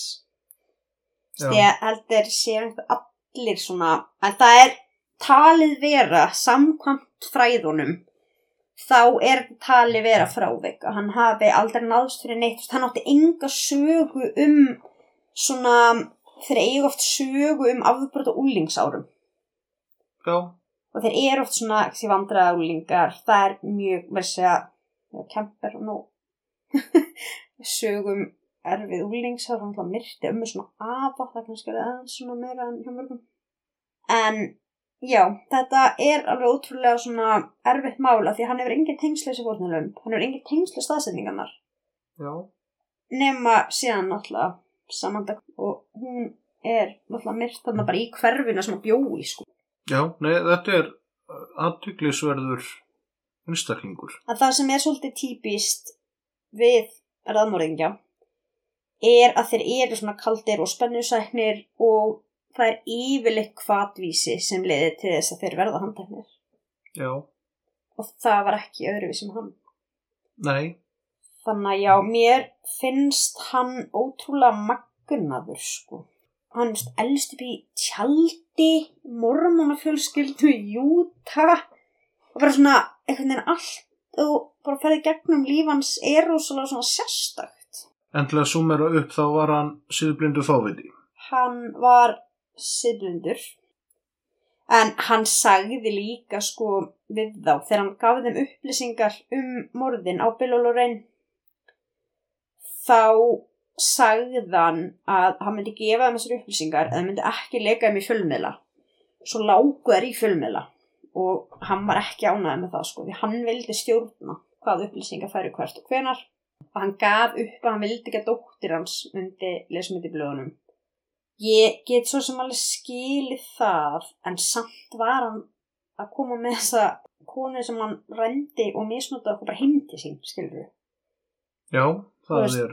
Já. Ég heldur séu einhver allir svona, en það er talið vera samkvæmt fræðunum þá er talið vera frávik að hann hafi aldrei náðst fyrir neitt hann átti enga sögu um svona þeir eiga oft sögu um afbrot og úlingsárum Já, og þeir eru oft svona ekki vandraða úlingar það er mjög verðs að kemper og nú [laughs] sögum erfið úlingsár hann hlað myrti um með svona afa. Það kannski er aðeins svona meira en hjá mörgum. En já, þetta er alveg ótrúlega svona erfitt mála því hann hefur engin tengslu þessi fórnulum hann hefur engin tengslu staðsetningarnar. Já, nema síðan náttúrulega samandag og hún er náttúrulega myrt þarna bara í hverfinu sem að bjói sko já, nei, þetta er aðtyklisverður einstaklingur. að það sem er svolítið típist við raðmóringja er að þeir eru svona kaldir og spennusæknir og það er yfirleitt kvatvísi sem leiði til þess að þeir verða handtæknir Já, og það var ekki öðruvísi með hann. Nei, þannig að já, mér finnst hann ótrúlega magnaður sko hann elst upp í tjaldi mormonafjölskyldu í Júta. Og bara svona einhvern veginn allt og bara ferði gegnum lífans er rosalega svona sérstakt. En til að sumera upp þá var hann síðblindu fáviti. hann var siðblindur. En hann sagði líka sko við þá þegar hann gaf þeim upplýsingar um morðin á Bill og Lorraine þá sagði hann að hann myndi gefa þeim þessar upplýsingar eða myndi ekki leika þeim í fjölmiðla. Svo lágu þær í fjölmiðla og hann var ekki ánægð með það sko því hann vildi stjórna hvað upplýsingar færi hvert og hvenar og hann gaf upp að hann vildi ekki að dóttir hans myndi lesmyndi blöðunum. Ég get svo sem alveg skilið það en samt var hann að koma með þessa konu sem hann rendi og misnóta okkur bara til sín, skilur Já, Þú það er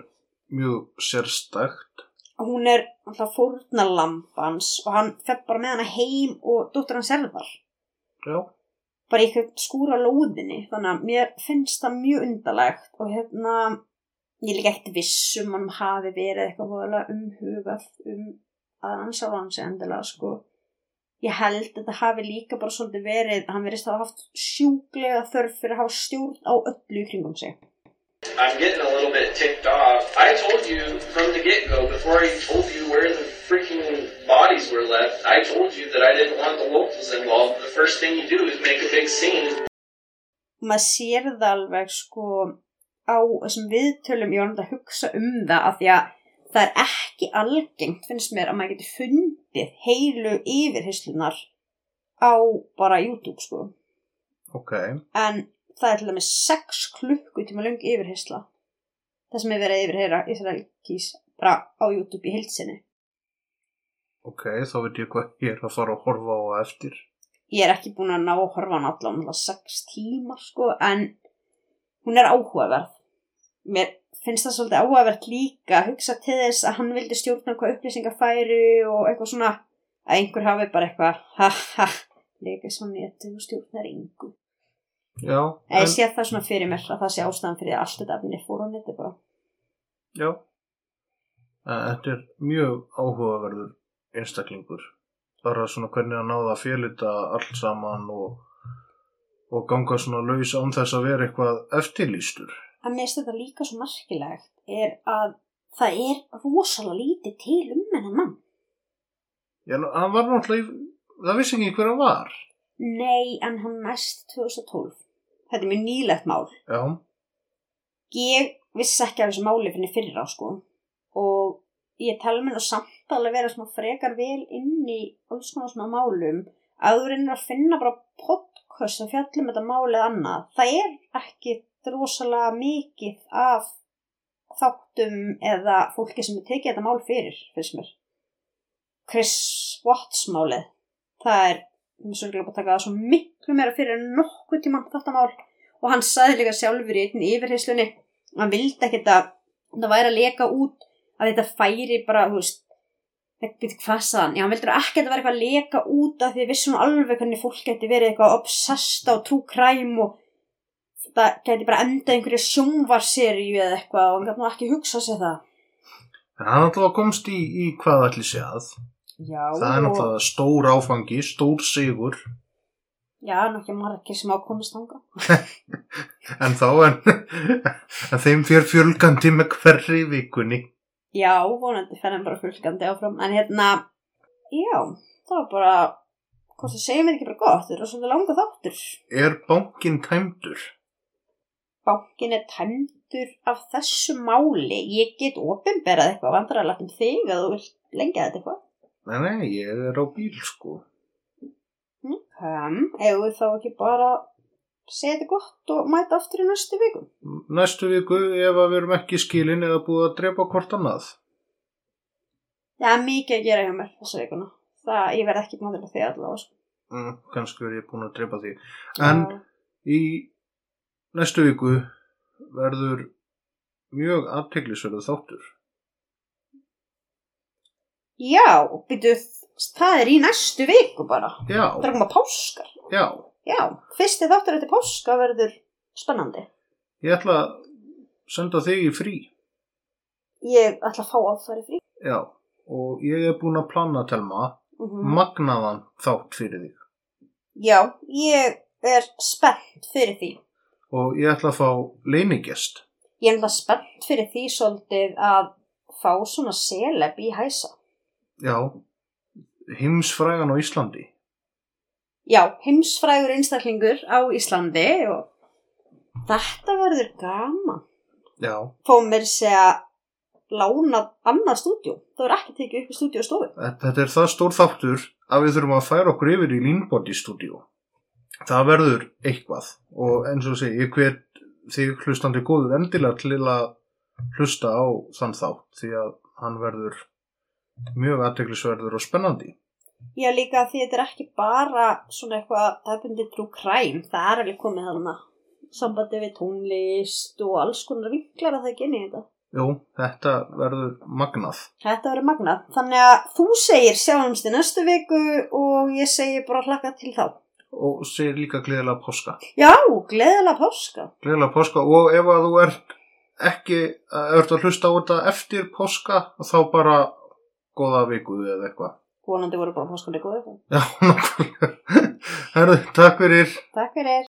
mjög sérstakt. hún er alltaf fórnalampans og hann fer bara með hana heim og dóttir hans er þar. Já, bara í eitthvað skúra lóðinni þannig að mér finnst það mjög undarlegt og hérna ég líka ekkert viss um hann hafi verið eitthvað umhugað um að hann sjá hann sig endilega sko. Ég held að þetta hafi líka bara svolítið verið hann verist að hafa haft sjúklega þörf fyrir að hafa stjórn á öllu í kringum sig I'm getting a little bit ticked off. I told you from the get go before I told you where the freaking bodies were left. I told you that I didn't want the locals involved. The first thing you do is make a big scene. maður sér það alveg sko á þessum viðtölum ég var náttúrulega að hugsa um það af því að það er ekki algengt finnst mér að maður getur fundið heilu yfirheyslunar á bara YouTube sko Ok, en það er til dæmis 6 klukkutíma löng yfirheysla það sem er verið að yfirheyra Israel Kís bara á YouTube í heilsinni ok, þá veit ég hvað ég er að fara að horfa á eftir. ég er ekki búin að ná að horfa á allan 6 tímar sko en hún er áhugaverð. Mér finnst það svolítið áhugavert líka að hugsa til þess að hann vildi stjórna hvað upplýsingar færi og eitthvað svona að einhver hafi bara eitthvað ha ha, leika svo netið og stjórnar yngu Já, en ég sé það svona fyrir mér að það sé ástæðan fyrir að allt þetta efni fór á netið bara já. Þetta er mjög áhugaverður einstaklingur. Bara svona hvernig að náða að félita allt saman og, og ganga svona laus án þess að vera eitthvað eftirlýstur. að mér finnst þetta líka svo merkilegt er að það er rosalega lítið til um hennan mann Já, hann var náttúrulega, það vissi ekki hver hann var. nei, en hann næst 2012 þetta er mjög nýlegt mál. Já, ég vissi ekki af þessu máli fyrir fyrra sko. Og ég tala mér nú samt alveg vera svona frekar vel inn í alls konar svona málum að þú reynir að finna bara podcast sem fjallum þetta málið annað. Það er ekki rosalega mikið af þáttum eða fólki sem er tekið þetta mál fyrir fyrst mér. Chris Watts málið. Það er, er svolítið að taka það svo miklu meira fyrir nokkuð tíma þetta mál og hann sagði líka sjálfur í einn yfirheyslunni hann vildi ekkert að það væri að leka út að þetta færi bara, þú veist ekki hvað sagði hann, já hann vildi ekki að þetta væri eitthvað að leka út af því að vissum alveg hvernig fólk geti verið eitthvað obsessed á true crime og það geti bara endað einhverju sjónvarseríu eða eitthvað og hann gæti nú ekki hugsa sér það en hann náttúrulega komst í, í hvað allir sé að. já, Það er náttúrulega stór áfangi, stór sigur. Já, nokkið margir sem ákomist þanga [laughs] En þá en, en þeim fyrir fjölgandi með hverri vikunni. já, vonandi fer hann bara fylgandi áfram en hérna, já það var bara, hvort það segir mér ekki bara gott, þetta er svolítið langa þáttur Er bankin tæmdur? bankin er tæmdur af þessu máli ég get ofinberað eitthvað vandrarlegt um þig að þú vilt lengja þetta eitthvað Nei, nei, ég er á bíl sko. Um, ef við þá ekki bara segja þetta gott og mæta aftur í næstu viku Næstu viku ef að við erum ekki skilin eða búið að drepa hvort annað. það er mikið að gera hjá mér þessa vikuna það, ég verð ekki búin að drepa þig allavega sko. Mm, kannski er ég búin að drepa því. En Já. í næstu viku verður mjög aðteglisverðu þáttur. já, byrju það er í næstu viku bara Já, það er að koma páskar já. já, fyrsti þáttur eftir páska verður spennandi Ég ætla að senda þig í frí. ég ætla að fá aðfæri frí Já, og ég er búin að plana telma mm magnaðan þátt fyrir þig. já, ég er spennt fyrir því Og ég ætla að fá leinigest. Ég er alltaf spennt fyrir því svolítið að fá svona seleb í hæsa. Já, heimsfrægan á Íslandi. Já, heimsfrægur einstaklingur á Íslandi og þetta verður gaman. Já, Fá mér segja lána annað stúdjó. Það verður ekki tekið upp í stúdjóstofu. þetta er það stór þáttur að við þurfum að færa okkur yfir í Leanbody stúdíu. Það verður eitthvað og eins og segi, ég hvet þig hlustandi góður endilega til að hlusta á þann þátt því að hann verður mjög aðteglisverður og spennandi. Já, líka því þetta er ekki bara svona eitthvað, bundið trú kræm. Það er alveg komið þarna sambandi við tónlist og alls konar vinklar að það í þetta. Jú, þetta verður magnað. Þetta verður magnað. Þannig að þú segir sjáumst í næstu viku og ég segi bara hlakka til þá. Og segir líka gleðilega páska. Já, gleðilega páska. Gleðilega páska og ef að þú ert ekki, ert að hlusta á þetta eftir páska þá bara góða viku eða eitthvað. Vonandi voru bara páskunni góða viku. Já, nákvæmlega. Herru, takk fyrir. Takk fyrir.